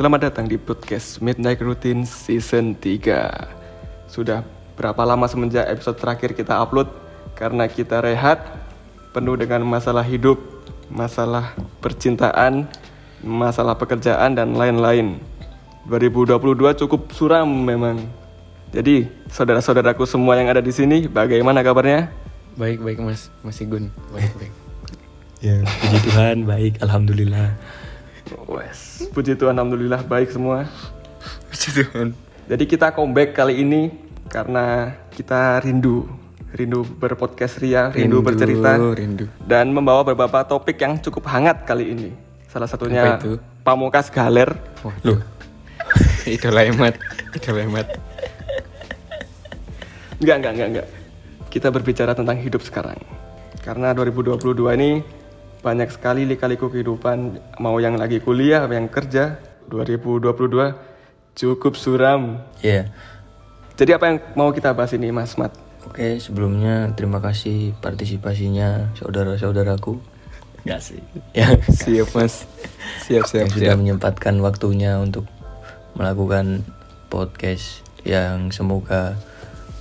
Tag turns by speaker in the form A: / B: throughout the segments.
A: Selamat datang di podcast Midnight Routine Season 3 Sudah berapa lama semenjak episode terakhir kita upload Karena kita rehat Penuh dengan masalah hidup Masalah percintaan Masalah pekerjaan dan lain-lain 2022 cukup suram memang Jadi saudara-saudaraku semua yang ada di sini Bagaimana kabarnya?
B: Baik baik mas, Mas Igun. Baik baik.
C: Ya, puji Tuhan, baik, alhamdulillah.
A: Wes, puji Tuhan Alhamdulillah baik semua
B: Puji Tuhan.
A: Jadi kita comeback kali ini karena kita rindu, rindu berpodcast ria, rindu, bercerita,
B: Rindu.
A: dan membawa beberapa topik yang cukup hangat kali ini. Salah satunya
B: Apa itu?
A: Pamungkas Galer.
B: Wah, loh. Idola hemat, idola hemat.
A: Enggak, enggak, enggak, enggak. Kita berbicara tentang hidup sekarang. Karena 2022 ini banyak sekali lika-liku kehidupan, mau yang lagi kuliah, yang kerja. 2022 cukup suram.
C: Ya,
A: Jadi apa yang mau kita bahas ini, Mas Mat?
C: oke sebelumnya terima kasih partisipasinya saudara-saudaraku. Enggak sih. Ya,
B: Siap mas. Siap siap
C: yang sudah
B: siap.
C: menyempatkan waktunya untuk melakukan podcast yang semoga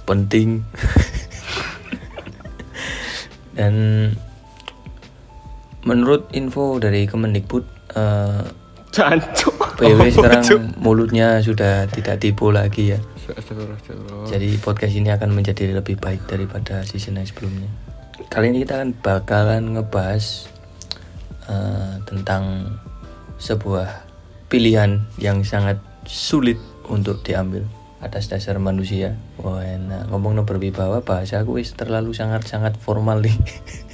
C: penting dan menurut info dari Kemendikbud eh,
A: Jancuk.
C: PW sekarang mulutnya sudah tidak tipu lagi ya. Jadi podcast ini akan menjadi lebih baik daripada season yang sebelumnya. Kali ini kita akan bakalan ngebahas eh, tentang sebuah pilihan yang sangat sulit untuk diambil atas dasar manusia. Wah, enak. ngomong no berwibawa bahasa aku wis terlalu sangat-sangat formal nih.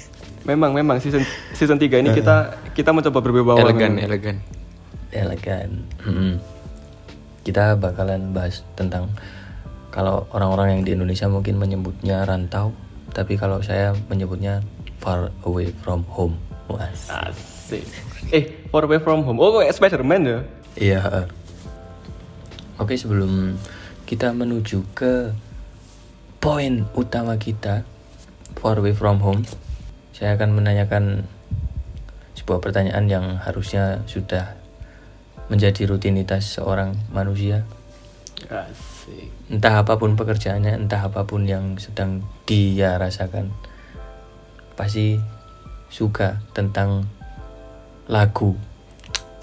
A: Memang memang season season 3 ini kita kita mencoba berwibawa.
B: elegan
A: memang.
B: elegan.
C: elegan. Mm-mm. Kita bakalan bahas tentang kalau orang-orang yang di Indonesia mungkin menyebutnya rantau, tapi kalau saya menyebutnya far away from home. Was.
A: Asik. Eh, far away from home. Oh, kayak Spider-Man ya?
C: Iya. Oke, sebelum kita menuju ke poin utama kita far away from home, saya akan menanyakan sebuah pertanyaan yang harusnya sudah menjadi rutinitas seorang manusia.
A: Asik.
C: Entah apa pun pekerjaannya, entah apa pun yang sedang dia rasakan, pasti suka tentang lagu.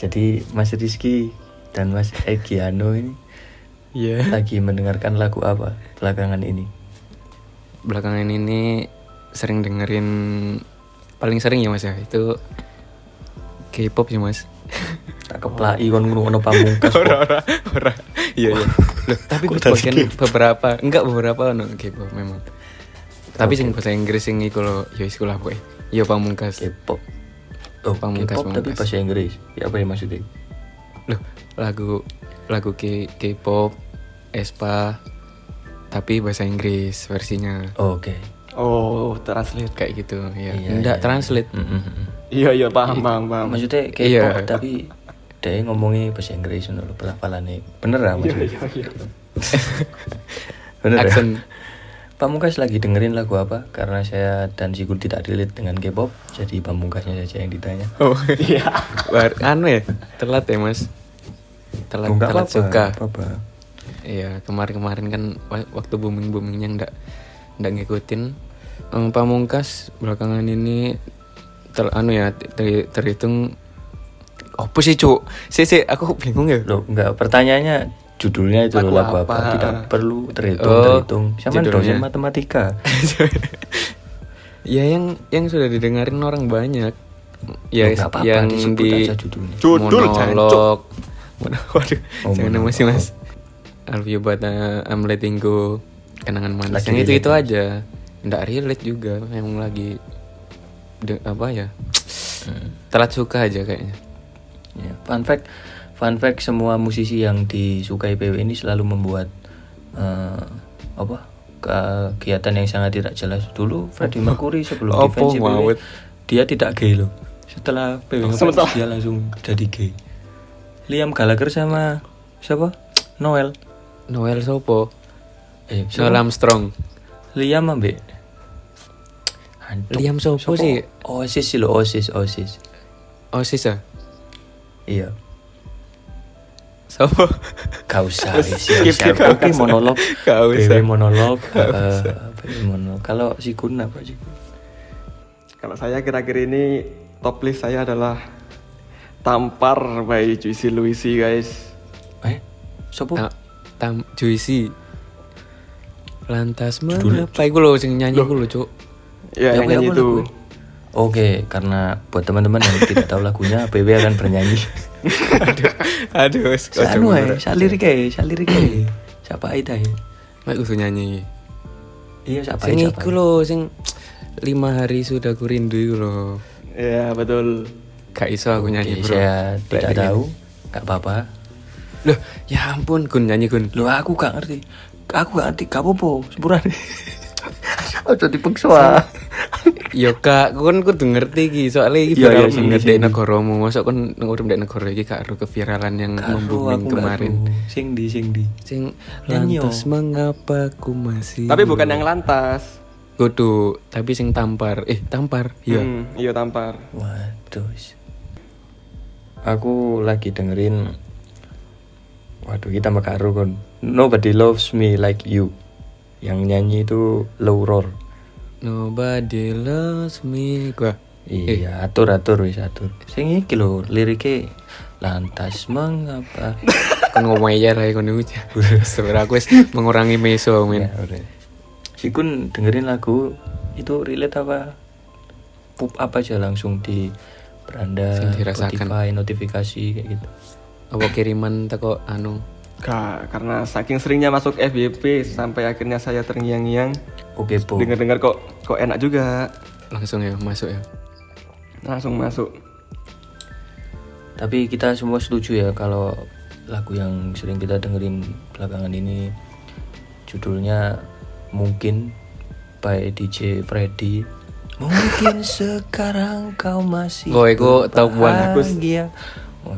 C: Jadi Mas Rizky dan Mas Egiano ini
B: Iya.
C: lagi mendengarkan lagu apa belakangan ini?
B: Belakangan ini sering dengerin paling sering ya mas ya itu K-pop ya mas.
C: Tak keplai kon ngrungokno pamungkas. kok.
B: ora ora iya iya Loh, tapi bagian beberapa enggak beberapa no K-pop memang tapi sing bahasa Inggris sing iku lho ya wis lah pokoke ya pamungkas
C: K-pop. Oh,
B: Pamungkas,
C: K-pop tapi bahasa Inggris. Ya apa ya maksudnya?
B: loh lagu lagu K-pop Espa tapi bahasa Inggris versinya
C: Oh, Oke.
A: Oh, translate.
B: kayak gitu ya
C: Iya,
B: enggak
C: iya.
B: translate
C: Mm, mm, mm.
A: Iya, iya, paham, paham, paham.
C: Maksudnya K-pop
B: Iya.
C: tapi dia ngomongnya bahasa Inggris menurut pelafalannya. Bener lah
A: Iya,
C: maksudnya?
A: iya, iya.
C: Bener ya?
B: Aksen.
C: Pamungkas lagi dengerin lagu apa? Karena saya dan Sigul tidak relate dengan K-pop, jadi Pamungkasnya saja yang ditanya.
B: oh
A: Iya.
B: Bar- anu ya telat ya mas telat
C: Oh, nggak
B: telat
C: apa-apa,
B: suka
C: nggak apa-apa.
B: Iya kemarin-kemarin kan wa- waktu booming boomingnya ndak ndak ngikutin. Em, Pamungkas belakangan ini ter anu ya ter- terhitung apa sih cuk? Si si aku bingung ya.
C: Loh, enggak pertanyaannya judulnya itu
A: Lagu
C: apa?
A: apa?
C: Tidak perlu terhitung,
B: Oh,
C: terhitung. Sama dosen matematika.
B: ya yang yang sudah didengarin orang banyak. Ya
C: Oh, nggak apa-apa,
B: yang
C: disebut
B: di
C: aja judulnya.
A: Judul,
B: monolog. Waduh,
C: Oh,
B: jangan emosi mas. Alvio Bata, I'm letting go, kenangan manis.
C: Lagi
B: yang itu itu aja. Nggak relate juga, yang lagi de- apa ya?
C: Hmm.
B: Telat suka aja kayaknya.
C: Ya, fun fact, fun fact semua musisi yang disukai PW ini selalu membuat eh, apa kegiatan yang sangat tidak jelas. Dulu Freddie Mercury sebelum
B: Apa
C: defensi PW, dia tidak gay loh. Setelah PW
A: Sementara-
C: dia langsung jadi gay. Liam Gallagher sama siapa? Noel.
B: Noel Sopo,
C: Eh,
B: Noel
C: siapa?
B: Armstrong.
C: Liam Antuk.
B: Liam Sopo sih?
C: Oasis sih lo, Oasis, Oasis.
B: Oasis ya?
C: Iya.
B: Sopo?
C: Gak usah, siap, siap. Oke, monolog.
B: Gak usah.
C: BW monolog. eh, BW monolog. Kalau si Kun apa sih?
A: Kalau saya kira-kira ini top list saya adalah Tampar by Juicy Luisi guys.
C: Eh, sopo?
B: Ta- tam juicy. Lantas mengapa iku lho sing nyanyi iku lho, Cuk.
A: Ya, yang nyanyi itu.
C: Oke, karena buat teman-teman yang tidak tahu lagunya, BW akan bernyanyi.
B: Aduh, wis kocok
C: Anu
B: bener.
C: ae, salirik ae, salirik ae. Siapa ae ya?
B: Mek kudu nyanyi.
C: Iya, siapa
B: Sing iku lho sing lima hari sudah ku rindu iku lho.
A: Ya, betul.
B: Gak iso aku nyanyi,
C: Oke,
B: Bro.
C: saya tidak tahu, gak apa-apa.
B: Loh, ya ampun, Gun nyanyi Gun.
C: Loh, aku gak ngerti. Aku gak ngerti, gak apa-apa, sepurane. Ojo dipeksa.
B: Yo kak, aku kan kudu ngerti iki, soalnya iki
C: Iya,
B: viral
C: iya, sing
B: banget
C: di
B: negaramu. Masa kan urip di negara iki gak ero keviralan yang membuming kemarin.
C: Sing di, sing di.
B: Sing lantas mengapa ku masih
A: Tapi bukan yang lantas.
B: kudu, tapi sing tampar. Eh, tampar. Iya.
A: Hmm, iya Tampar.
C: Waduh. Aku lagi dengerin Waduh, kita makaru kon. Nobody loves me like you. Yang nyanyi itu Low Roar.
B: Nobody loves me. Gua.
C: Iya, atur atur wis atur. Sing iki lho, liriknya lantas mengapa?
B: kan ngomong aja lah kon iku. Sebenarnya aku wis mengurangi meso, men.
C: Ya, udah. Si Kun dengerin lagu itu relate apa? Pup apa aja langsung di beranda. Spotify notifikasi kayak gitu.
B: Apa kiriman teko anu
A: Gak, karena saking seringnya masuk FYP sampai akhirnya saya terngiang-ngiang.
C: Oke, Po.
A: Dengar-dengar kok kok enak juga.
B: langsung ya masuk ya.
A: Langsung masuk.
C: Tapi kita semua setuju ya kalau lagu yang sering kita dengerin belakangan ini judulnya mungkin by DJ Freddy. Mungkin sekarang kau masih
B: Oh, top one.
C: bahagia.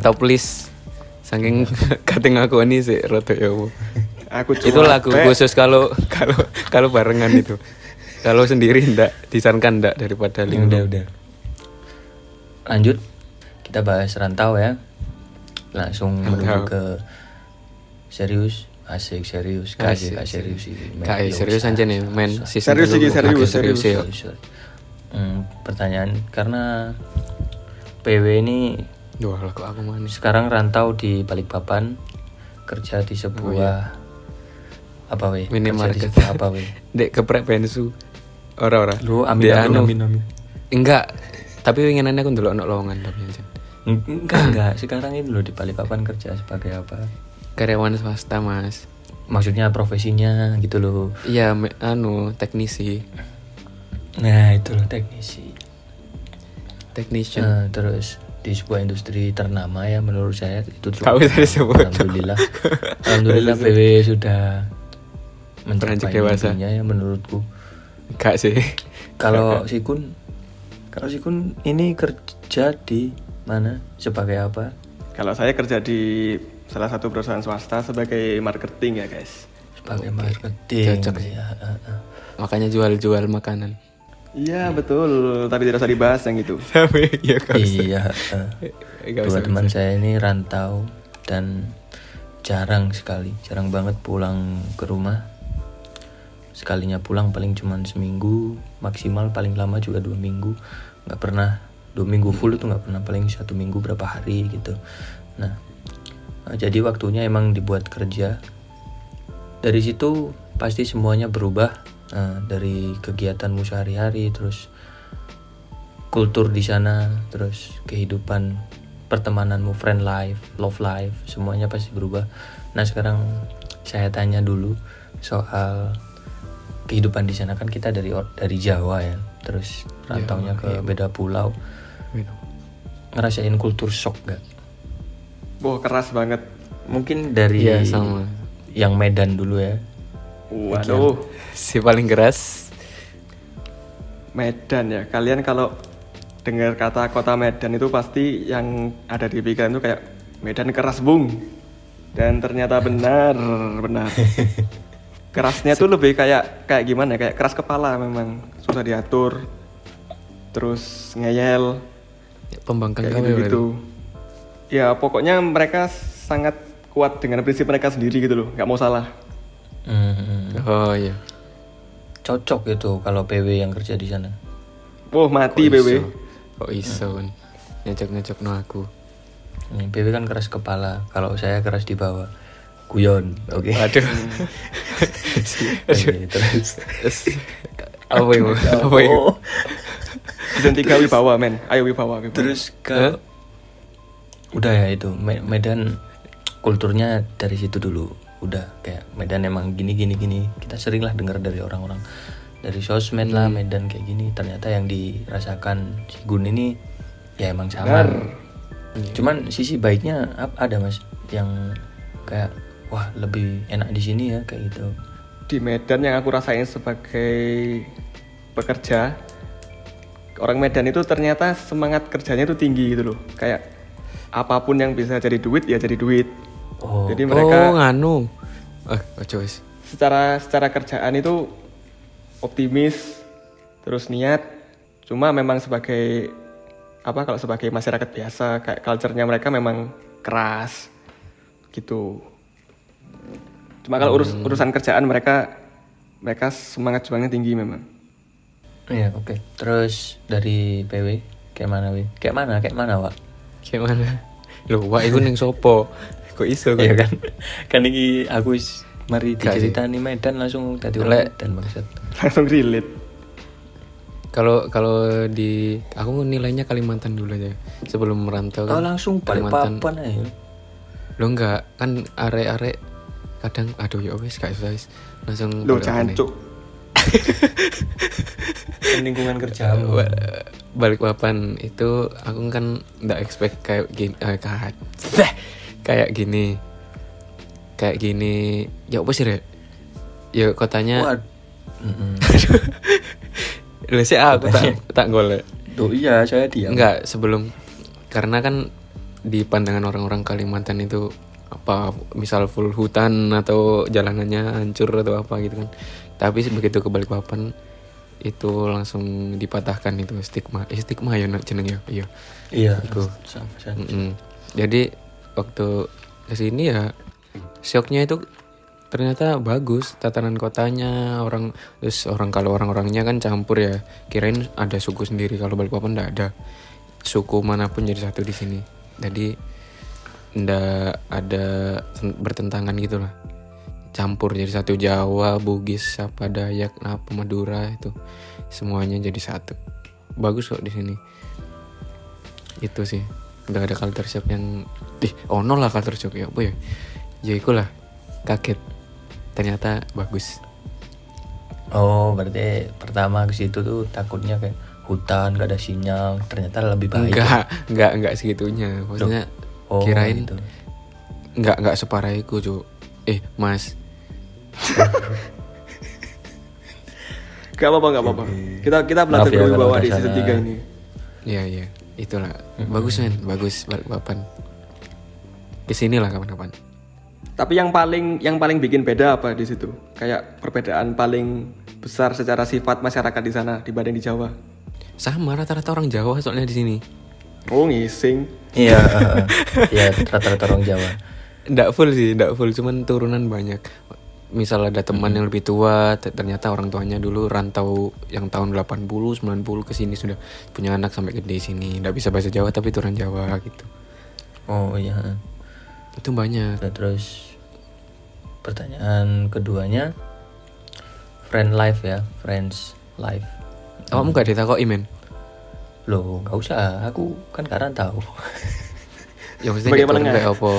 B: Top list saking kating aku ini sih rada ya.
A: Aku
B: itu lagu
A: pe-
B: khusus kalau kalau kalau barengan itu kalau sendiri ndak disarankan ndak daripada
C: Udah,
B: lingkungan
C: udah. Lanjut kita bahas rantau ya. Langsung menuju ke serius, asik serius, kasih
B: Asik,
C: serius ini.
B: Kayak serius aja nih men
A: Serius iki, serius, serius.
B: ya.
C: Hmm, pertanyaan karena PW ini
B: Lah kok aku manis.
C: sekarang rantau di Balikpapan kerja di sebuah apa weh? Kerja di
B: Minimarket.
C: sebuah apa weh?
B: Dek keprek bensu. Ora ora.
C: Lu amin
B: Dek
C: amin,
B: anu.
C: amin amin.
B: Enggak. Tapi winginannya aku ndelok ono lowongan tapi aja.
C: Enggak enggak, sekarang ini lo di Balikpapan kerja sebagai apa?
B: Karyawan swasta, Mas.
C: Maksudnya profesinya gitu loh.
B: Iya, anu teknisi,
C: Nah, itu loh teknisi.
B: technician.
C: Nah, terus di sebuah industri ternama ya menurut saya itu cukup.
B: Kau bisa disebut.
C: Alhamdulillah. Alhamdulillah PW sudah mencapai
B: dewasa.
C: mimpinya ya menurutku.
B: Enggak sih.
C: Kalau si Kun kalau si Kun ini kerja di mana? Sebagai apa?
A: Kalau saya kerja di salah satu perusahaan swasta sebagai marketing ya guys.
C: Sebagai marketing.
B: Cocok
C: ya.
B: Makanya jual-jual makanan.
A: Iya betul, tapi tidak usah dibahas yang itu.
B: Tapi ya kau
C: Iya.
B: Enggak
C: Dua teman saya ini rantau dan jarang sekali, jarang banget pulang ke rumah. Sekalinya pulang paling cuma seminggu, maksimal paling lama juga dua minggu. nggak pernah dua minggu full itu nggak pernah paling satu minggu berapa hari gitu. Nah, eh, jadi waktunya emang dibuat kerja. Dari situ pasti semuanya berubah eh, dari kegiatanmu sehari-hari terus kultur di sana, terus kehidupan pertemananmu, friend life, love life, semuanya pasti berubah. Nah sekarang saya tanya dulu soal kehidupan di sana kan kita dari dari Jawa ya, terus rantaunya ke beda pulau, ngerasain kultur shock gak?
A: Wah keras banget.
C: Mungkin dari
B: Iya, sama.
C: yang Medan dulu ya.
A: Waduh,
B: Si paling keras
A: Medan ya. Kalian kalau dengar kata kota Medan itu pasti yang ada di pikiran itu kayak Medan keras bung. Dan ternyata benar, benar. Kerasnya tuh lebih kayak kayak gimana? ya, Kayak keras kepala memang susah diatur. Terus ngeyel,
B: pembangkang
A: kayak
B: gawe
A: gitu-gitu. Ya pokoknya mereka sangat kuat dengan prinsip mereka sendiri gitu loh nggak mau salah
C: Hmm,
B: Oh iya.
C: Cocok gitu kalau PW yang kerja di sana.
A: Wah mati
B: Kok
A: PW
B: iso? Kok iso kan? Nyecok-nyecok no aku.
C: Ini PW kan keras kepala, kalau saya keras di bawah. Guyon, oke.
B: Aduh.
C: Oke, terus.
B: Apa itu? Apa itu?
C: Oh.
A: season 3 Wibawa men ayo Wibawa, Wibawa.
C: Terus ke udah ya itu Me- Medan kulturnya dari situ dulu. Udah kayak Medan emang gini gini gini. Kita sering lah dengar dari orang-orang dari sosmed lah Medan kayak gini. Ternyata yang dirasakan si Gun ini ya emang sama. Cuman sisi baiknya ada mas yang kayak wah lebih enak di sini ya kayak gitu.
A: di Medan yang aku rasain sebagai pekerja orang Medan itu ternyata semangat kerjanya itu tinggi gitu loh kayak apa pun yang bisa jadi duit ya jadi duit
C: Oh,
A: jadi mereka
B: Oh, nganu. Eh, wis.
A: secara secara kerjaan itu optimis terus niat cuma memang sebagai apa kalau sebagai masyarakat biasa kayak culture-nya mereka memang keras gitu cuma kalau urus urusan kerjaan mereka mereka semangat juangnya tinggi memang
C: iya oke. Terus dari PW kayak mana wi? Kayak mana? Kayak mana Wak?
B: Gimana? Loh, wah iku ning sopo? Kok iso
C: Iya
B: kan?
C: kan? kan ini aku wis mari diceritani Medan langsung tadi
B: Lek.
C: dan bangsat.
A: langsung relate
B: Kalau kalau di aku nilainya Kalimantan dulu aja. Sebelum merantau
C: Oh
B: kan.
C: langsung balik
B: Kalimantan.
C: papan aja.
B: Lo enggak kan arek-arek kadang aduh ya wis gak usah wis. Langsung
A: lo jancuk
C: lingkungan kerjamu.
B: Wa- balik papan itu aku kan nggak expect kayak gini eh, kayak, kayak gini kayak gini ya apa sih Rek? ya kotanya. Lah sih aku tak tak golek
C: Tuh iya saya diam.
B: Enggak, sebelum karena kan di pandangan orang-orang Kalimantan itu apa misal full hutan atau jalanannya hancur atau apa gitu kan. Tapi begitu ke Balikpapan itu langsung dipatahkan itu stigma. Eh, stigma ya nak jeneng ya. Iya.
C: Iya.
B: Mm-mm. Jadi waktu ke sini ya shocknya itu ternyata bagus tatanan kotanya orang terus orang kalau orang-orangnya kan campur ya kirain ada suku sendiri kalau Balikpapan enggak ada suku mana pun jadi satu di sini. Jadi ndak ada bertentangan gitu lah. Campur jadi satu Jawa Bugis apa Dayak apa Madura itu semuanya jadi satu. Bagus kok di sini. Itu sih udah ada culture shock yang ih ono lah culture shock ya apa ya? Ya iku lah kaget. Ternyata bagus.
C: Oh berarti pertama ke situ tuh takutnya kayak hutan gak ada sinyal ternyata lebih baik.
B: enggak enggak enggak segitunya. Maksudnya
C: Oh,
B: kirain
C: gitu.
B: enggak enggak separah itu cu eh mas.
A: Gak apa-apa gak apa-apa. Kita kita belajar
C: ya
A: bahwa
C: ada
A: di season
C: salah.
A: 3 ini.
B: Ya ya itulah. Bagus men. Bagus. Balikpapan ke sini lah kapan-kapan.
A: Tapi yang paling yang paling bikin beda apa di situ? Kayak perbedaan paling besar secara sifat masyarakat di sana dibanding di Jawa?
B: Sama rata-rata orang Jawa soalnya di sini.
A: Oh ngising.
C: Iya, iya rata-rata orang Jawa.
B: Nggak full sih, nggak full, cuman turunan banyak. Misal ada teman yang lebih tua, te- ternyata orang tuanya dulu rantau yang tahun 80, 90 ke sini sudah punya anak sampai gede di sini. Nggak bisa bahasa Jawa tapi turun Jawa gitu.
C: Oh iya.
B: Itu banyak.
C: Nah, terus pertanyaan keduanya friend life ya, friends life.
B: Kamu nggak ditakoki men?
C: Loh, nggak usah. Aku kan karena tahu.
B: Ya
A: penengah.
B: kayak apa?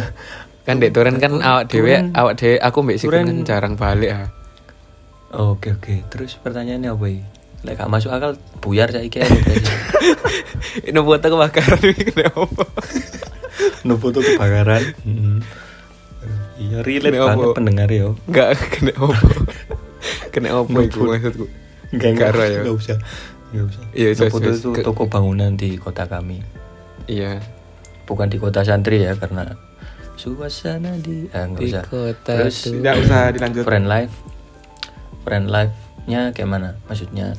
B: kan dek turun kan awak dewe, awak dewe, aku mbak sih kan jarang balik ah.
C: Oke oke. Terus pertanyaannya apa ini? Lek gak masuk akal buyar saiki ae guys.
B: Ini foto kebakaran ini kenapa?
C: no foto kebakaran. Iya relate banget pendengar yo.
B: Nggak kena apa? Kena apa itu maksudku? Ya.
C: Enggak usah. Enggak usah.
B: Iya,
C: No
B: jelas,
C: foto itu toko bangunan di kota kami.
B: Iya.
C: Bukan di kota santri ya karena suasana di ah, enggak
B: Di
C: usah.
B: kota
C: Terus
A: tidak usah dilanjut
C: friend life friend life nya kayak mana maksudnya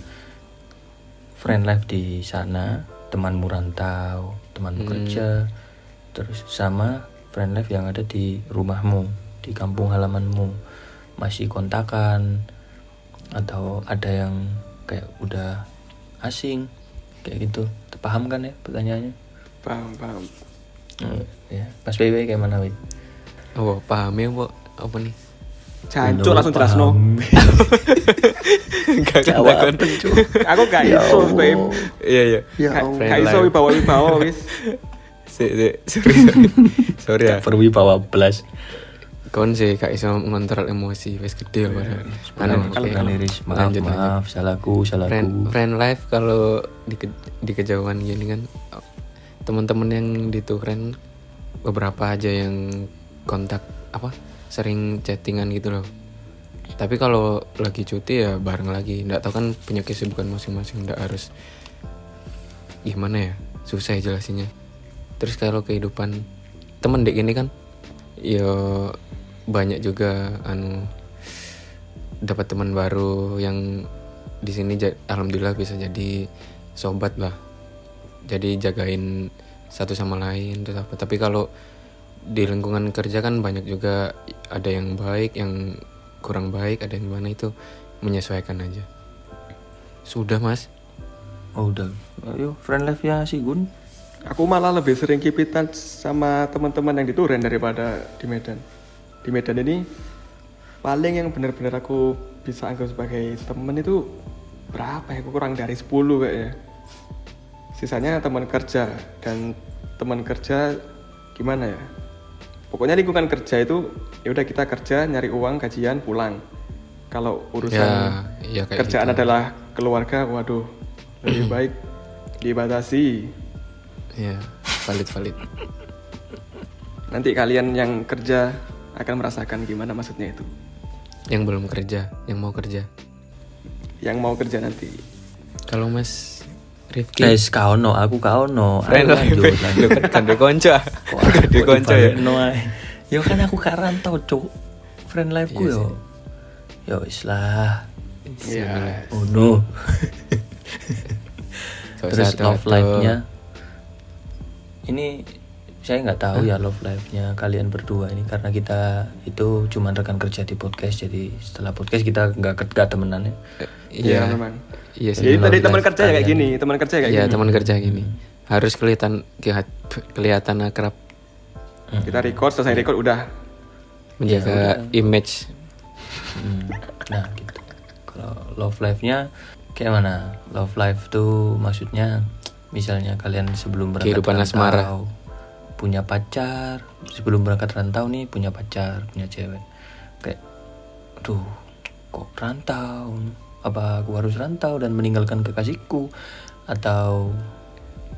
C: friend life di sana temanmu rantau temanmu
B: Hmm.
C: kerja terus sama friend life yang ada di rumahmu di kampung halamanmu. Masih kontakan atau ada yang kayak udah asing kayak gitu. Paham kan ya pertanyaannya?
A: Paham paham
C: Hmm, ya Mas kayak mana Wid?
B: oh paham ya bu apa nih?
A: Jancuk langsung jelas no
B: Enggak kan
C: Jawab.
B: takon.
A: aku gak iso babe
B: iya iya.
C: Ya
A: Gak- gak iso wibawa wibawa wis.
B: Si, si, sorry sorry. Sorry ya.
C: Perwibawa belas.
B: kon sih kak iso ngontrol emosi wes gede lah padahal.
C: Kan Iris, maaf maaf. Salahku salahku.
B: friend friend life kalau di kejauhan gini kan teman-teman yang di tuh friend beberapa aja yang kontak apa sering chattingan gitu loh. Tapi kalau lagi cuti ya bareng lagi. Nggak tahu kan punya kesibukan masing-masing nggak harus gimana ya susah ya jelasinnya. Terus kalau kehidupan temen dek ini kan ya banyak juga anu dapat teman baru yang di sini alhamdulillah bisa jadi sobat lah jadi jagain satu sama lain terus apa. Tapi kalau di lingkungan kerja kan banyak juga ada yang baik yang kurang baik ada yang gimana itu menyesuaikan aja. Sudah mas?
C: Oh udah. Ayo friend life ya si Gun.
A: aku malah lebih sering kipitan sama teman-teman yang di Turen daripada di Medan. Di Medan ini paling yang benar-benar aku bisa anggap sebagai temen itu berapa ya? Aku kurang dari 10 kayaknya sisanya teman kerja. Dan teman kerja gimana ya? Pokoknya lingkungan kerja itu ya udah kita kerja nyari uang gajian pulang. Kalau urusan
B: ya ya kayak
A: kerjaan
B: gitu.
A: adalah keluarga waduh lebih baik dibatasi.
B: Ya valid valid.
A: Nanti kalian yang kerja akan merasakan gimana maksudnya itu.
B: Yang belum kerja yang mau kerja.
A: Yang mau kerja nanti.
B: Kalau mas Rifki
C: Guys, kau no, aku kau no.
B: friend
C: lanjut, lanjut.
B: Kan di konco di konco ya
C: No. Yo kan aku karantau cuk. Friend life ku
B: Iya
C: yo. Yo wis lah.
A: Iya.
C: Oh no.
B: Gak
C: Terus love life-nya ini saya nggak tahu ya love life-nya kalian berdua ini karena kita itu cuma rekan kerja di podcast jadi setelah podcast kita nggak nggak temenan ya.
A: Iya,
B: iya
A: memang.
B: iya sih
A: Jadi tadi teman kerja ya kayak gini, teman kerja kayak
B: Iya
A: gini.
B: teman kerja gini harus kelihatan kelihatan akrab
A: Kita record, selesai record udah.
B: menjaga image
C: Hmm, Nah gitu. Kalau love life-nya kayak mana? Love life tuh maksudnya misalnya kalian sebelum berangkat
B: Kehidupan
C: rantau,
B: asmara.
C: Punya pacar, sebelum berangkat rantau nih punya pacar, punya cewek. Kayak aduh, kok rantau? Apa aku harus rantau dan meninggalkan kekasihku? Atau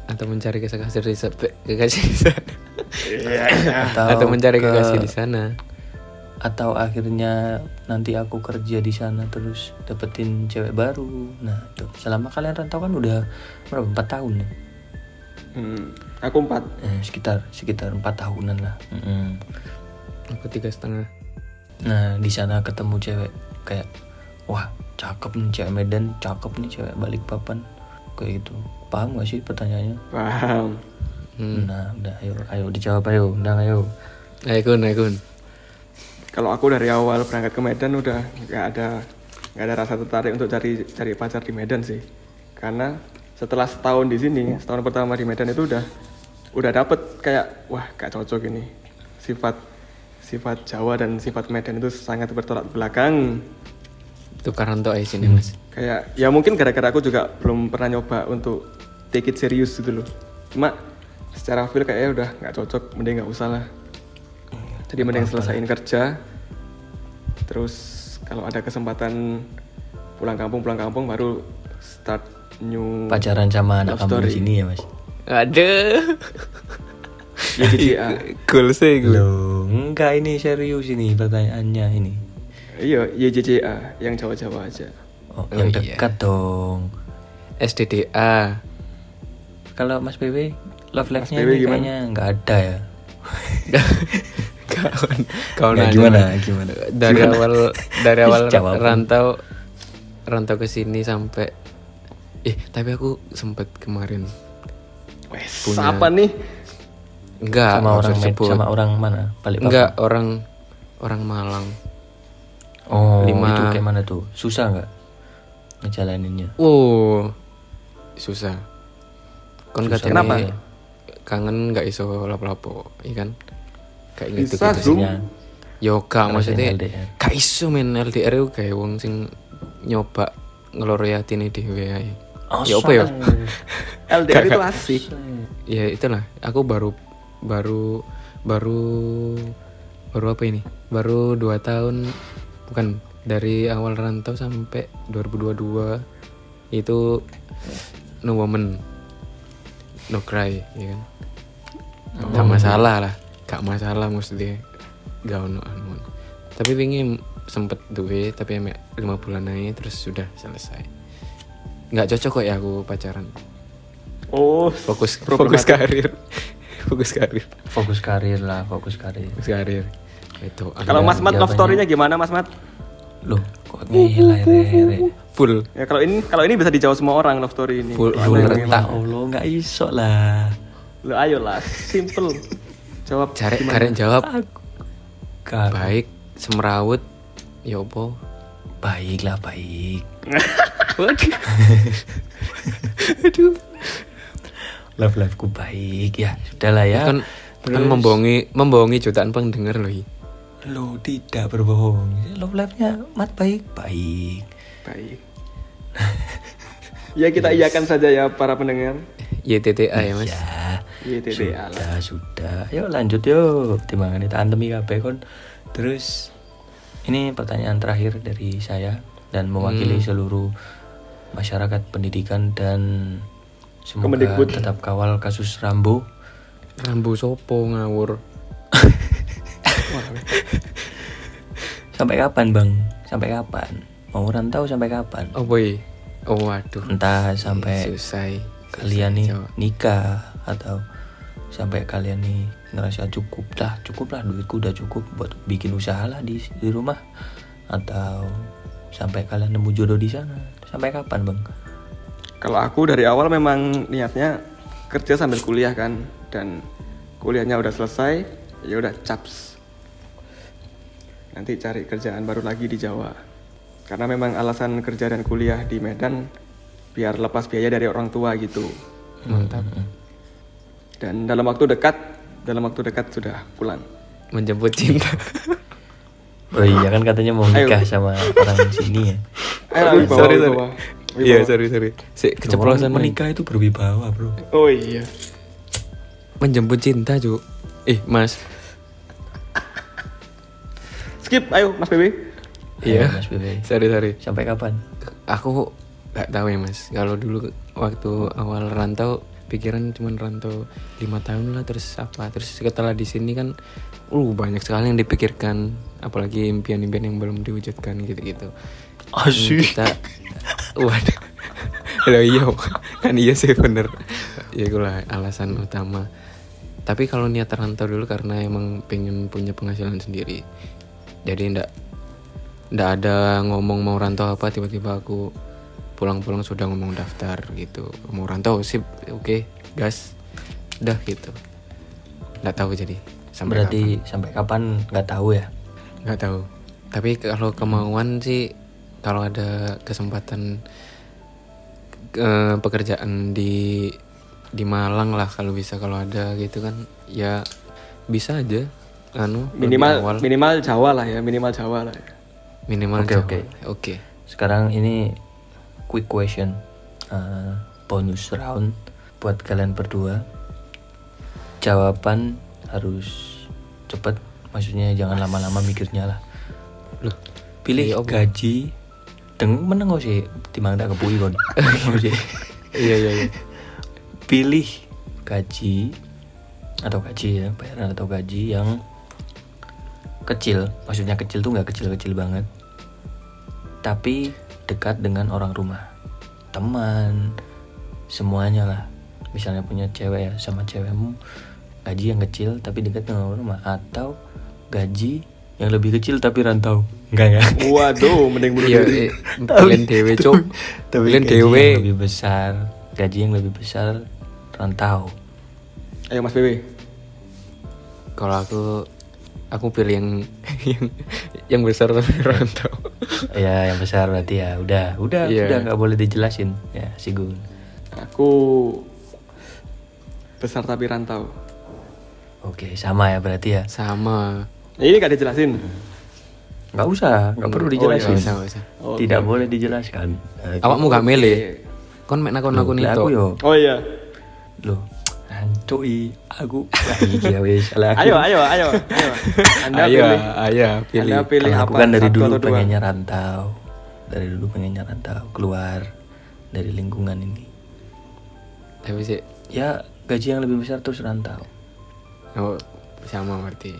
B: atau mencari kekasih di kekasih di sana.
C: Atau,
B: atau mencari
C: ke-
B: kekasih di sana.
C: Atau akhirnya nanti aku kerja di sana terus dapetin cewek baru. Nah itu. Selama kalian rantau kan udah berapa? Empat tahun ya
A: Hmm, aku empat.
C: eh, sekitar sekitar empat tahunan lah Mm-mm.
B: aku tiga setengah
C: nah di sana ketemu cewek kayak wah cakep nih cewek Medan cakep nih cewek balik papan kayak gitu paham gak sih pertanyaannya
A: Paham.
B: hmm.
C: nah udah ayo ayo dijawab ayo undang ayo
B: ayo kun ayo kun
A: Kalau aku dari awal berangkat ke Medan udah nggak ada nggak ada rasa tertarik untuk cari cari pacar di Medan sih. Karena setelah setahun di sini, setahun pertama di Medan itu udah udah dapet kayak wah gak cocok ini sifat sifat Jawa dan sifat Medan itu sangat bertolak belakang.
B: tuh karanto aja sini mas
A: Kayak ya mungkin gara-gara aku juga belum pernah nyoba untuk take it serius gitu loh. Cuma secara feel kayaknya udah nggak cocok, mending nggak usah lah. Jadi mending selesaiin kerja. Terus kalau ada kesempatan pulang kampung pulang kampung baru start new
C: pacaran sama anak kamu di sini ya mas
B: ada
A: ya JJA.
B: cool sih gue
C: Loh, enggak ini serius ini pertanyaannya ini.
A: Iya, YJJA yang Jawa-Jawa aja.
C: Oh,
B: Oh,
C: yang
B: iya.
C: dekat dong.
B: SDDA
C: Kalau Mas BW, love life-nya ini
A: gimana?
C: kayaknya nggak ada ya.
B: kawan kawan
C: gimana, gimana?
B: dari awal dari awal rantau rantau ke sini sampai eh tapi aku sempet kemarin
A: Wes,
B: Punya-
A: apa nih?
B: Enggak,
C: sama orang
B: disebut.
C: sama orang mana balik
B: Enggak, orang orang Malang.
C: oh
B: Lima-
C: itu kayak mana tuh susah nggak ngejalaninnya
B: Oh, susah. Kon
C: Susah.
B: katanya
C: Kenapa?
B: kangen nggak iso lapo-lapo, iya kan? Kayak gitu
A: Bisa,
B: gitu. Yoga maksudnya gak iso men LDR itu kayak wong sing nyoba ngelori hatine dhewe ae.
C: Oh,
B: ya apa ya?
A: LDR itu asik.
B: Ya itulah, aku baru baru baru baru apa ini? Baru dua tahun bukan dari awal rantau sampai 2022 itu no woman no cry ya kan gak masalah lah gak masalah maksudnya gak ono anu tapi pengen sempet duwe tapi emek lima bulan aja terus sudah selesai nggak cocok kok ya aku pacaran.
A: Oh,
B: fokus fokus karir. Fokus karir.
C: Fokus karir lah fokus karir.
B: Fokus karir. Itu
A: Kalau Mas Mat love story-nya gimana Mas Mat?
C: loh kok ngeyel akhir
B: full.
A: Ya kalau ini kalau ini bisa dijawab semua orang love story ini.
B: Full- full
C: ya Allah nggak iso lah.
A: Lo ayo lah, simple. Jawab.
B: cari karen jawab.
C: Kak,
B: baik semrawut ya apa
C: baik. Lah baik
B: waduh. Aduh.
C: Love life ku baik. Ya sudah lah ya.
B: Kan kan membohongi membohongi jutaan pendengar loh
C: lo tidak berbohong. Love life nya mat baik? Baik.
A: Baik. ya kita iyakan saja ya para pendengar.
B: YTTA ya mas.
C: Ya
A: YTTA lah.
C: sudah sudah. Yuk lanjut yuk. Timbangan kita antemi kabeh kon. Terus ini pertanyaan terakhir dari saya dan mewakili seluruh masyarakat pendidikan dan semoga
A: Kemendikbud.
C: tetap kawal kasus Rambo.
B: Rambu sopo ngawur?
C: Sampai kapan bang? Sampai kapan? Mau rantau sampai kapan?
B: Oh boy. Oh waduh.
C: Entah sampai
B: selesai
C: kalian nih nikah atau sampai kalian nih ngerasa cukup lah cukup lah duitku udah cukup buat bikin usaha lah di di rumah atau sampai kalian nemu jodoh di sana sampai kapan bang
A: Kalau aku dari awal memang niatnya kerja sambil kuliah kan dan kuliahnya udah selesai, ya udah caps. Nanti cari kerjaan baru lagi di Jawa. Karena memang alasan kerja dan kuliah di Medan biar lepas biaya dari orang tua gitu.
B: mantap
A: Dan dalam waktu dekat, dalam waktu dekat sudah pulang.
B: menjemput cinta
C: oh iya kan katanya mau nikah
A: Ayo.
C: sama orang sini ya
A: Ayo, wibawa,
B: sorry sorry
A: wibawa.
B: iya sorry sorry si keceplosan men.
C: menikah itu berwibawa bro
A: Oh iya.
B: menjemput cinta cu eh mas
A: Skip, ayo Mas Bebe.
B: iya
C: Mas Bebe
B: sorry sorry
C: sampai kapan
B: aku nggak tahu ya mas kalau dulu waktu awal rantau pikiran cuma rantau lima tahun lah terus apa? Terus setelah di sini kan uh banyak sekali yang dipikirkan apalagi impian-impian yang belum diwujudkan gitu-gitu.
C: Asyik.
B: kita waduh. Loh, iya kan iya sih bener. Ya itulah alasan utama. Tapi kalau niat rantau dulu karena emang pengen punya penghasilan sendiri. Jadi ndak ndak ada ngomong mau rantau apa tiba-tiba aku pulang-pulang sudah ngomong daftar gitu mau rantau sip oke gas udah gitu nggak tahu jadi sampai
C: berarti sampai kapan nggak tahu ya
B: kapan. nggak tahu tapi kalau kemauan sih kalau ada kesempatan eh, pekerjaan di di Malang lah kalau bisa kalau ada gitu kan ya bisa aja anu
A: Minimal
B: awal.
A: minimal Jawa lah ya, minimal Jawa lah ya.
B: minimal
C: Oke,
B: Jawa.
C: oke.
B: oke
C: Sekarang ini quick question, uh, bonus round buat kalian berdua. Jawaban harus cepet, maksudnya jangan lama-lama mikirnya lah.
B: loh
C: Pilih
B: Iya,
C: gaji, deng meneng kok sih, timang tak kepui kon.
B: Iya iya iya.
C: Pilih gaji atau gaji ya, bayaran atau gaji yang kecil, maksudnya kecil tuh nggak kecil-kecil banget, tapi dekat dengan orang rumah, teman, semuanya lah. Misalnya punya cewek ya sama cewekmu, gaji yang kecil tapi dekat dengan orang rumah, atau gaji yang lebih kecil tapi rantau, enggak enggak.
A: Waduh, mending bunuh
B: iya
A: diri.
B: eh, kalian dewe cok
C: Tapi
B: kalian
C: gaji
B: dewe
C: yang lebih besar, gaji yang lebih besar rantau.
A: Ayo Mas Bebe.
B: kalau aku aku pilih yang yang yang besar tapi rantau
C: ya yang besar berarti ya udah udah
B: Iya.
C: udah nggak boleh dijelasin. Ya Sigun
A: Aku besar tapi rantau.
C: oke sama ya berarti ya?
B: Sama.
A: Ini gak dijelasin.
C: nggak usah nggak perlu
A: Oh, iya,
C: dijelasin.
B: Nggak usah, usah.
A: Oh,
C: tidak boleh dijelaskan. Eh,
B: awakmu gak milih? Kon mek nakon nakon itu.
C: aku yo.
A: Oh iya.
C: loh Ancoi, aku. Iki ya wis aku.
A: Ayo, ayo, ayo, ayo. Anda
B: ayo
A: pilih.
B: ayo pilih.
A: Anda pilih
C: Kalau
A: apa?
C: aku kan dari dulu pengennya rantau dari dulu pengennya rantau keluar dari lingkungan ini.
B: Tapi sih
C: ya gaji yang lebih besar terus rantau
B: oh, sama berarti.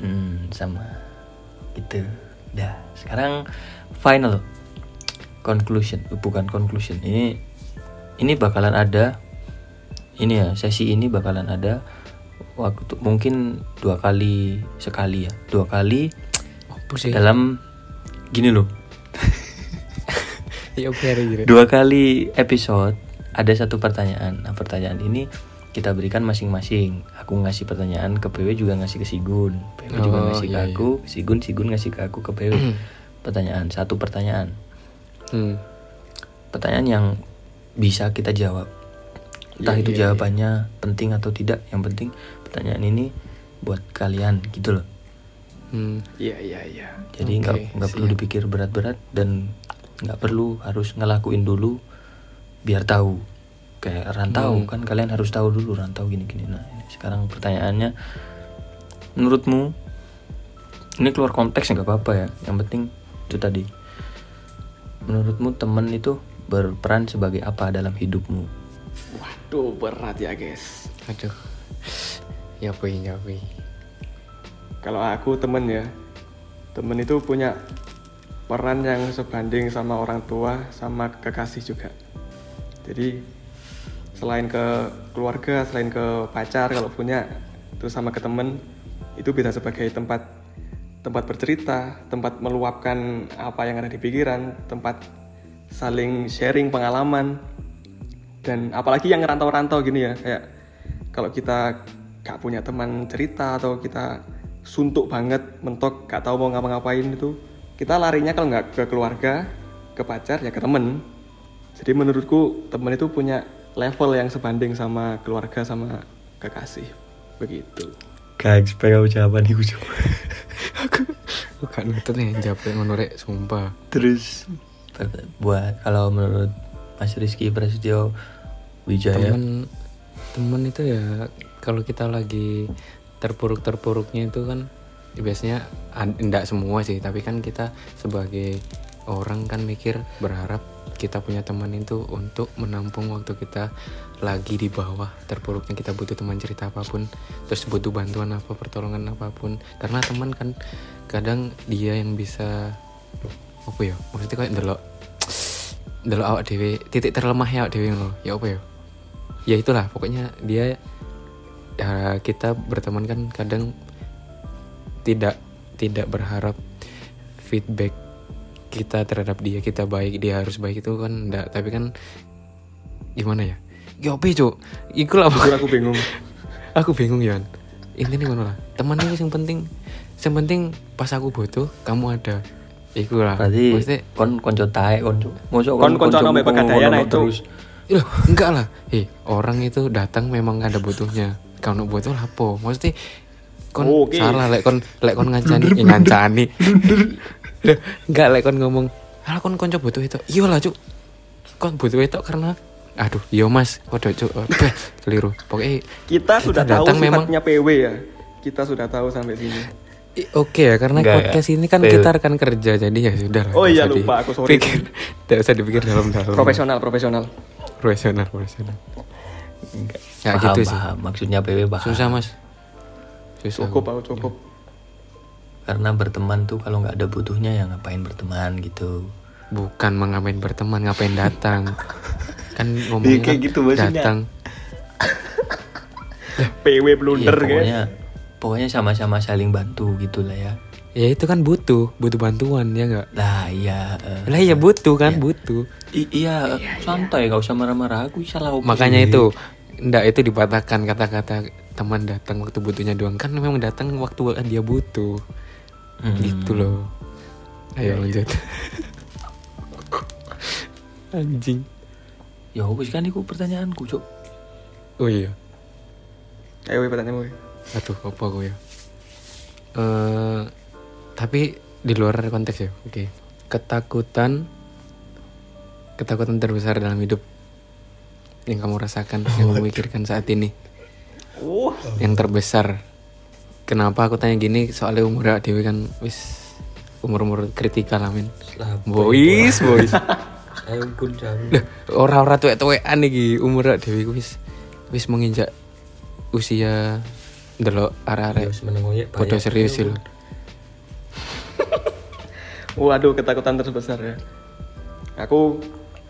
C: Hmm sama. Gitu. Dah sekarang final. Conclusion. Bukan conclusion. Ini ini bakalan ada ini ya sesi ini bakalan ada waktu mungkin dua kali sekali ya. Dua kali
B: sih?
C: dalam gini loh.
B: Ya
C: dua kali episode ada satu pertanyaan. Nah pertanyaan ini kita berikan masing-masing. Aku ngasih pertanyaan ke PW juga ngasih ke Sigun. PW juga
B: Oh,
C: ngasih ke
B: iya,
C: aku. Sigun Sigun ngasih ke aku ke PW pertanyaan satu pertanyaan.
B: Hmm.
C: pertanyaan yang bisa kita jawab entah
B: Iya,
C: itu
B: iya,
C: jawabannya penting atau tidak yang penting pertanyaan ini buat kalian gitu loh
B: Hmm.
A: Iya, iya, iya.
C: jadi nggak
B: Oke,
C: nggak perlu dipikir berat-berat dan nggak perlu harus ngelakuin dulu biar tahu kayak rantau
B: Hmm.
C: kan kalian harus tahu dulu rantau gini-gini nah ini sekarang pertanyaannya menurutmu ini keluar konteks nggak apa-apa ya yang penting itu tadi menurutmu teman itu berperan sebagai apa dalam hidupmu
A: Waduh, berat ya, guys.
B: aduh ya apa ya apa
A: Kalau aku temen ya, temen itu punya peran yang sebanding sama orang tua, sama kekasih juga. Jadi selain ke keluarga, selain ke pacar kalau punya, terus sama ke temen, itu bisa sebagai tempat tempat bercerita, tempat meluapkan apa yang ada di pikiran, tempat saling sharing pengalaman, dan apalagi yang ngerantau-rantau gini ya kayak kalau kita gak punya teman cerita atau kita suntuk banget mentok gak tahu mau ngapa-ngapain itu kita larinya kalau nggak ke keluarga ke pacar ya ke temen. Jadi menurutku temen itu punya level yang sebanding sama keluarga sama kekasih begitu.
C: Guys pengen jawaban itu
B: aku bukan ngerti nih jawab ngono rek sumpah.
C: Terus buat kalau menurut Mas Rizky Prasetyo Wijaya.
B: Temen temen itu ya kalau kita lagi terpuruk terpuruknya itu kan ya biasanya tidak semua sih tapi kan kita sebagai orang kan mikir berharap kita punya teman itu untuk menampung waktu kita lagi di bawah. Terpuruknya kita butuh teman cerita apa pun terus butuh bantuan apa pertolongan apa pun. Karena teman kan kadang dia yang bisa apa ya maksudnya kayak delok delok awak dewe titik terlemah ya awak dewe ngono. Ya apa ya? Ya itulah pokoknya dia ya kita berteman kan kadang tidak tidak berharap feedback kita terhadap dia kita baik dia harus baik itu kan enggak. Tapi kan gimana ya? Ya apa cuk? Iku lah
A: aku bingung.
B: Aku bingung Yan intinya ngono lah. Teman itu yang penting yang penting pas aku butuh kamu ada iku lah
C: berarti
B: Maksudnya,
C: kon konco tae kon mosok
A: Kon konco sampe pegadaian Cuk.
C: terus
B: Loh, enggak lah. Eh, orang itu datang memang ada butuhnya. Kalau butuh lapo. Maksudnya kon
A: Oke.
B: salah lek kon lek kon ngancani eh, ngancani. Enggak lek kon ngomong, "Alah kon konco butuh itu." Iya lah, Cuk. Kon butuh itu karena aduh, iya Mas, kode Cuk. Beh, keliru. Pokoknya
A: kita sudah tahu
B: datang memang-
A: sifatnya PW ya kita sudah tahu sampai sini
B: Oke ya, karena
C: Enggak,
B: podcast
C: ya.
B: ini kan kita rekan kerja, jadi ya sudah lah.
A: Oh
B: nggak
A: iya, lupa, aku sorry.
B: dipikir. Tidak usah dipikir dalam-dalam.
A: profesional profesional
B: Profesional, profesional.
C: Enggak.
B: Ya,
C: paham,
B: gitu sih.
C: paham. maksudnya PW paham
B: Susah, Mas. Susah.
A: cukup aku cukup
C: karena berteman tuh kalau nggak ada butuhnya ya ngapain berteman gitu
B: Bukan mengapain berteman, ngapain datang. kan ngomongnya
C: Iya, kayak
B: kan
C: gitu maksudnya.
B: datang.
A: PW blunder guys
C: pokoknya pokoknya sama-sama saling bantu gitu lah ya
B: Ya itu kan butuh, butuh bantuan ya enggak?
C: lah iya eh.
B: Lah iya butuh kan, butuh.
C: I- iya, santai gak usah marah-marah aku salah apa
B: Makanya
C: sih?
B: itu Enggak itu dipatahkan kata-kata teman datang waktu butuhnya doang kan memang datang waktu dia butuh
C: Hmm.
B: gitu loh ayo lanjut anjing
C: Ya wis kan iku pertanyaanku, Cuk.
B: oh iya
A: Ayo pertanyaanmu.
B: Aduh apa gue ya? Eh, tapi di luar konteks ya oke. Ketakutan ketakutan terbesar dalam hidup yang kamu rasakan yang kamu pikirkan saat ini.
A: Wah,
B: yang terbesar. Kenapa aku tanya gini? Soalnya umur dewi kan wis umur umur kritikal amin.
C: Lah,
B: boys boys. Lah, ora-ora tuwek-tuwekan iki. Umur dewi wis wis menginjak usia delok arek-arek Podo serius sih lu.
A: waduh ketakutan terbesar ya. Aku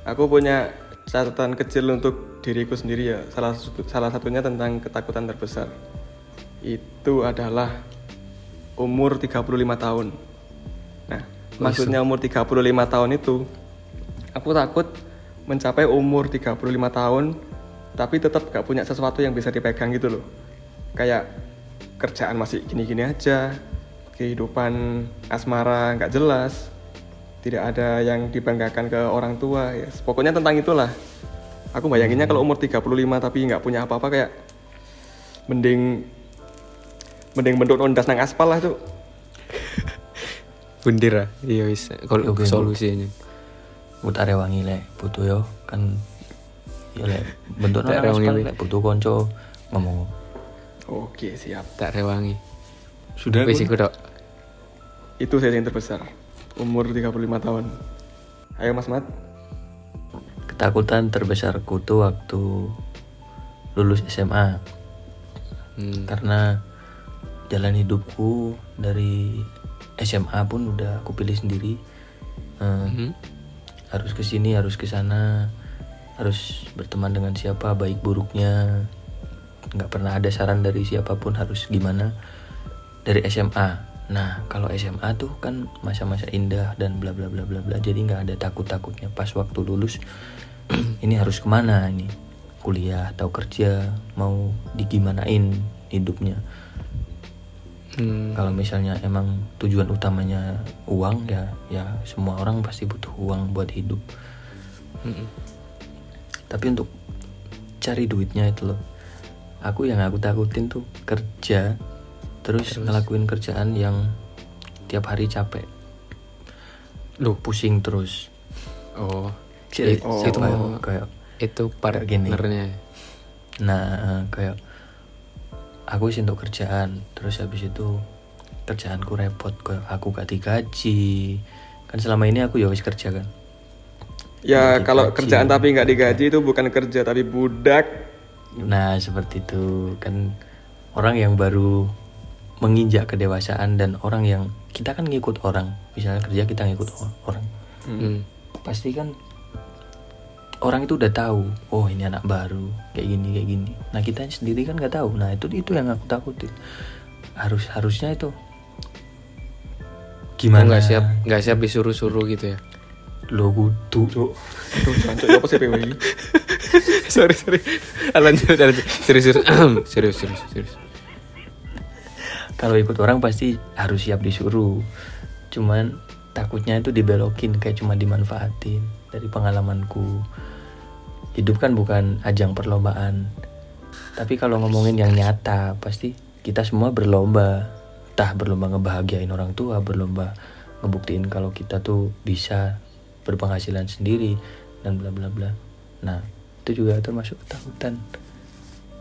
A: aku punya catatan kecil untuk diriku sendiri ya. Salah satu- salah satunya tentang ketakutan terbesar. Itu adalah umur 35 tahun. Nah, maksudnya umur 35 tahun itu aku takut mencapai umur 35 tahun tapi tetap gak punya sesuatu yang bisa dipegang gitu loh. Kayak kerjaan masih gini-gini aja, kehidupan asmara nggak jelas, tidak ada yang dibanggakan ke orang tua. Ya, pokoknya tentang itulah. Aku bayanginnya kalau umur 35 tapi nggak punya apa-apa kayak mending mending bentuk ondas nang aspal lah tuh.
B: bundir ah iya wis kalau
C: Oke,
B: solusinya
C: Mut are wangi lek butuh yo kan ya lek bentuk
B: Tak
C: nang
B: rewangi,
C: aspal
B: Le.
C: butuh konco ngomong.
A: Oke, siap.
B: tak rewangi
A: Sudah
B: wis iku
A: Itu saya yang terbesar. Umur 35 tahun. Ayo Mas Mat.
C: Ketakutan terbesarku tuh waktu lulus SMA
B: hmm.
C: karena jalan hidupku dari SMA pun udah aku pilih sendiri. Eh,
B: Mhm.
C: harus ke sini harus ke sana harus berteman dengan siapa baik buruknya nggak pernah ada saran dari siapa pun harus gimana dari SMA nah kalau SMA tuh kan masa-masa indah dan bla bla bla bla bla jadi nggak ada takut takutnya pas waktu lulus ini harus ke mana ini? Kuliah atau kerja? Mau digimanain hidupnya?
B: Hmm.
C: kalau misalnya emang tujuan utamanya uang ya ya semua orang pasti butuh uang buat hidup.
B: Mm-mm.
C: tapi untuk cari duitnya itu loh aku yang aku takutin tuh kerja terus, ngelakuin kerjaan yang tiap hari capek
B: Loh.
C: pusing terus
B: oh
C: Si-
B: It-
A: Oh.
B: itu
C: ya?
B: mau
C: kayak
B: itu
C: kayak gini.
B: partnernya
C: nah eh, kayak aku sih untuk kerjaan terus habis itu kerjaanku repot kayak aku gak digaji kan selama ini aku ya wis kerja kan
A: Ya kalau kerjaan tapi nggak digaji itu bukan kerja tapi budak.
C: Nah, seperti itu kan orang yang baru menginjak kedewasaan dan orang yang kita kan ngikut orang. Misalnya kerja kita ngikut orang.
B: Hmm.
C: Pasti kan orang itu udah tahu, oh ini anak baru, kayak gini kayak gini. Nah, kita sendiri kan nggak tahu. Nah, itu itu yang aku takutin. Harus harusnya itu
B: Gimana nggak siap nggak siap disuruh-suruh gitu ya
C: lo kudu Cuk.
A: Aduh, ya apa sih PWI?
B: sorry sorry. Lanjut lanjut. Serius serius. Serius serius serius.
C: Kalau ikut orang pasti harus siap disuruh. Cuman takutnya itu dibelokin kayak cuma dimanfaatin dari pengalamanku. Hidup kan bukan ajang perlombaan. Tapi kalau ngomongin yang nyata pasti kita semua berlomba. Entah berlomba ngebahagiain orang tua berlomba ngebuktiin kalau kita tuh bisa berpenghasilan sendiri dan bla bla bla. Nah itu juga termasuk ketakutan.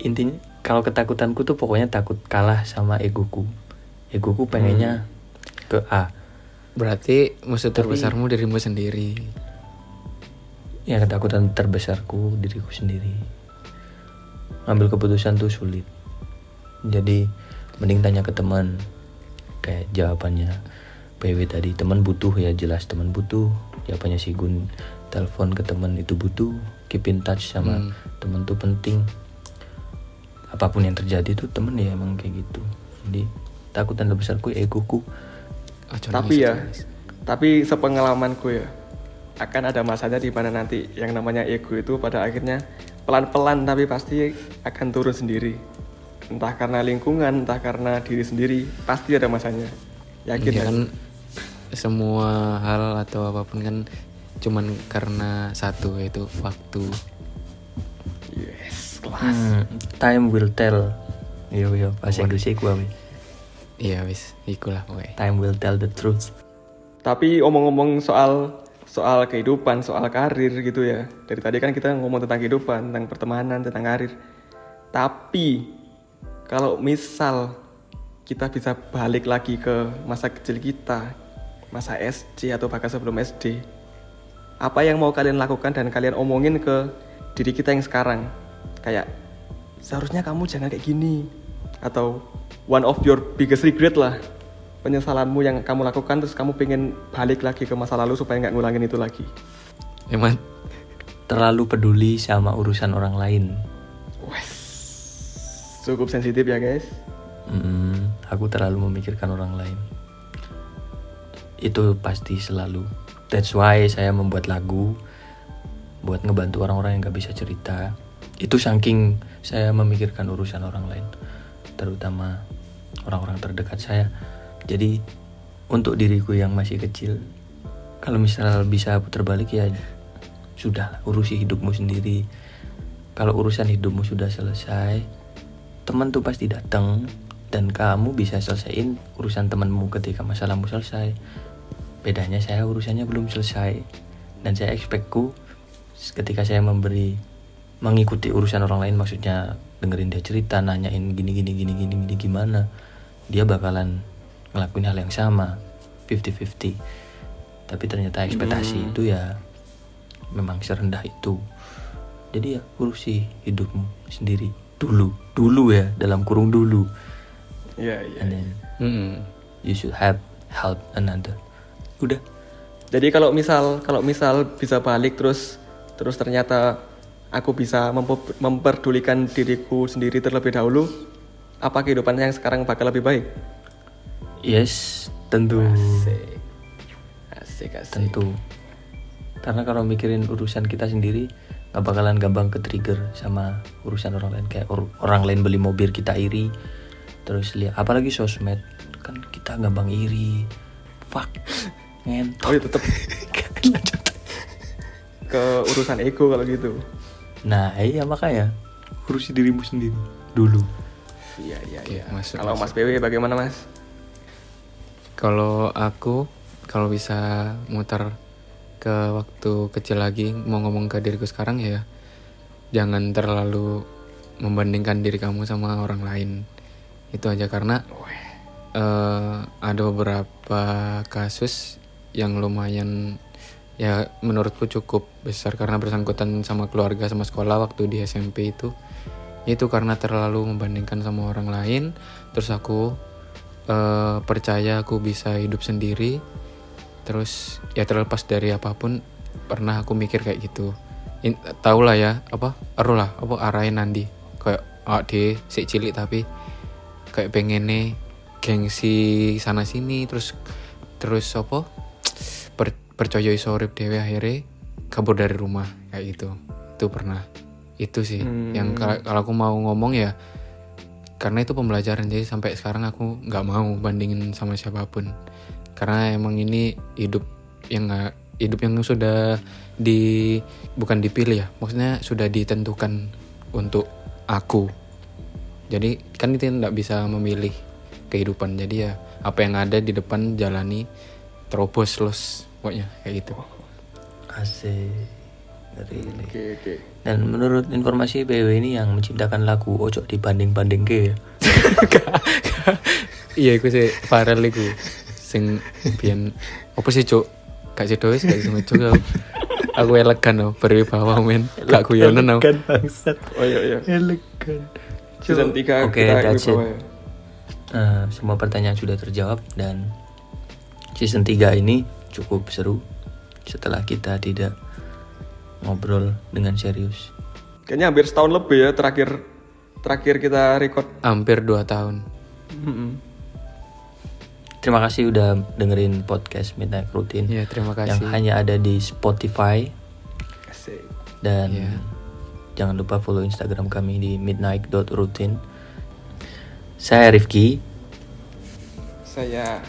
C: Intinya kalau ketakutanku tuh pokoknya takut kalah sama egoku. Egoku pengennya ke A.
B: Berarti musuh
C: Tapi-
B: terbesarmu dirimu sendiri.
C: Ya ketakutan terbesarku diriku sendiri. Ngambil keputusan tuh sulit. Jadi mending tanya ke teman. Kayak jawabannya PW tadi teman butuh ya? Jelas teman butuh. Jawabannya si Gun telepon ke teman itu butuh keep in touch sama
B: Hmm.
C: teman tuh penting. Apa pun yang terjadi tuh temen ya emang kayak gitu. Jadi takutan terbesarku egoku.
B: Ojo
A: tapi ya,
B: nangis.
A: tapi sepengalamanku ya, akan ada masanya di mana nanti yang namanya ego itu pada akhirnya pelan-pelan tapi pasti akan turun sendiri. Entah karena lingkungan entah karena diri sendiri pasti ada masanya. Yakin
B: Ya
A: ya?
B: kan semua hal atau apa pun kan cuman karena satu yaitu waktu.
A: yes kelas
C: Hmm, time will tell. Yo yo, bahasa Inggrisnya gua. Wi.
B: Iya wis, ikulah pokoknya.
C: Time will tell the truth.
A: Tapi omong-omong soal soal kehidupan, soal karir gitu ya. Dari tadi kan kita ngomong tentang kehidupan, tentang pertemanan, tentang karir. Tapi kalau misal kita bisa balik lagi ke masa kecil kita, masa SD atau bahkan sebelum SD, apa yang mau kalian lakukan dan kalian omongin ke diri kita yang sekarang? Kayak seharusnya kamu jangan kayak gini atau one of your biggest regret lah penyesalanmu yang kamu lakukan terus kamu pengen balik lagi ke masa lalu supaya nggak ngulangin itu lagi
B: Emang
C: Terlalu peduli sama urusan orang lain.
A: wes cukup sensitif ya guys
C: Hmm, aku terlalu memikirkan orang lain. Itu pasti selalu. That's why saya membuat lagu buat ngebantu orang-orang yang gak bisa cerita. Itu saking saya memikirkan urusan orang lain, terutama orang-orang terdekat saya. Jadi untuk diriku yang masih kecil, kalau misal bisa putar balik ya sudah urusi hidupmu sendiri. Kalau urusan hidupmu sudah selesai, teman tuh pasti datang dan kamu bisa selesaiin urusan temanmu ketika masalahmu selesai. Bedanya saya urusannya belum selesai. Dan saya expectku ketika saya memberi mengikuti urusan orang lain maksudnya dengerin dia cerita nanyain gini gini gini gini gini gimana dia bakalan ngelakuin hal yang sama 50-50 tapi ternyata ekspektasi itu ya memang serendah itu. Jadi ya urusi hidupmu sendiri. Dulu dulu ya dalam kurung dulu.
A: Iya iya
C: and then
B: mm,
C: you should have help another udah.
A: Jadi kalau misal kalau misal bisa balik terus terus ternyata aku bisa mempe- memperdulikan diriku sendiri terlebih dahulu apa kehidupan yang sekarang bakal lebih baik?
C: Yes tentu.
A: Asik. Asik asik.
C: Tentu. Karena kalau mikirin urusan kita sendiri nggak bakalan gampang ke trigger sama urusan orang lain. Kayak or- orang lain beli mobil kita iri terus lihat apalagi sosmed kan kita gampang iri. Fuck ngentot.
A: Oh iya tetap ke urusan ego kalau gitu.
C: Nah iya makanya. Urusi dirimu sendiri. Dulu.
A: Iya iya
B: Oke,
A: iya.
B: masuk,
A: kalau
B: masuk.
A: mas PW bagaimana mas?
B: Kalau aku kalau bisa muter ke waktu kecil lagi mau ngomong ke diriku sekarang ya jangan terlalu membandingkan diri kamu sama orang lain. Itu aja karena eh, ada beberapa kasus yang lumayan ya menurutku cukup besar. Karena bersangkutan sama keluarga sama sekolah waktu di SMP itu itu karena terlalu membandingkan sama orang lain. Terus aku eh, percaya aku bisa hidup sendiri. Terus ya terlepas dari apa pun pernah aku mikir kayak gitu. In, tau lah ya apa aruh lah apa arahin nanti kayak ah de si cilik tapi kayak pengen nih gengsi sana sini terus terus apa per, percaya iso urip dhewe akhirnya kabur dari rumah kayak gitu. Itu pernah. Itu sih
A: Hmm.
B: yang kalau aku mau ngomong ya karena itu pembelajaran. Jadi sampai sekarang aku nggak mau bandingin sama siapa pun. Karena emang ini hidup yang nggak hidup yang sudah di bukan dipilih ya maksudnya sudah ditentukan untuk aku. Jadi kan itu nggak bisa memilih kehidupan. Jadi ya apa yang ada di depan jalani terobos los pokoknya kayak gitu.
C: Asik. Ngeri
A: oke oke.
C: Dan menurut informasi BW ini yang menciptakan lagu ojo dibanding banding ke ya?
B: Iya iku sih viral iku. Sing biyen apa sih cuk? Gak sih wis gak sih cuk aku. Aku elegan loh berwibawa men. Gak guyonan aku
C: Elegan bangsat.
A: Oh iya iya.
C: Elegan.
A: Season 3
C: Oke, that's it.
A: ya.
C: Eh, semua pertanyaan sudah terjawab dan season 3 ini cukup seru setelah kita tidak ngobrol dengan serius.
A: kayaknya hampir setahun lebih ya terakhir terakhir kita record
B: hampir 2 tahun
A: Mm-mm.
C: Terima kasih udah dengerin podcast Midnight Routine
B: ya terima
C: yang
B: kasih
C: hanya ada di Spotify
A: asik
C: dan
B: Iya.
C: Jangan lupa follow Instagram kami di midnight.routine. Saya Rifki.
A: Saya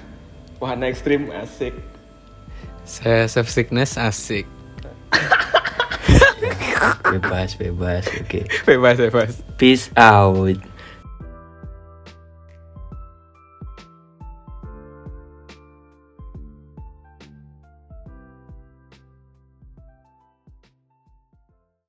A: wahana ekstrim asik.
B: Saya self sickness asik.
C: Bebas, bebas. Oke.
B: Bebas bebas.
C: Peace out.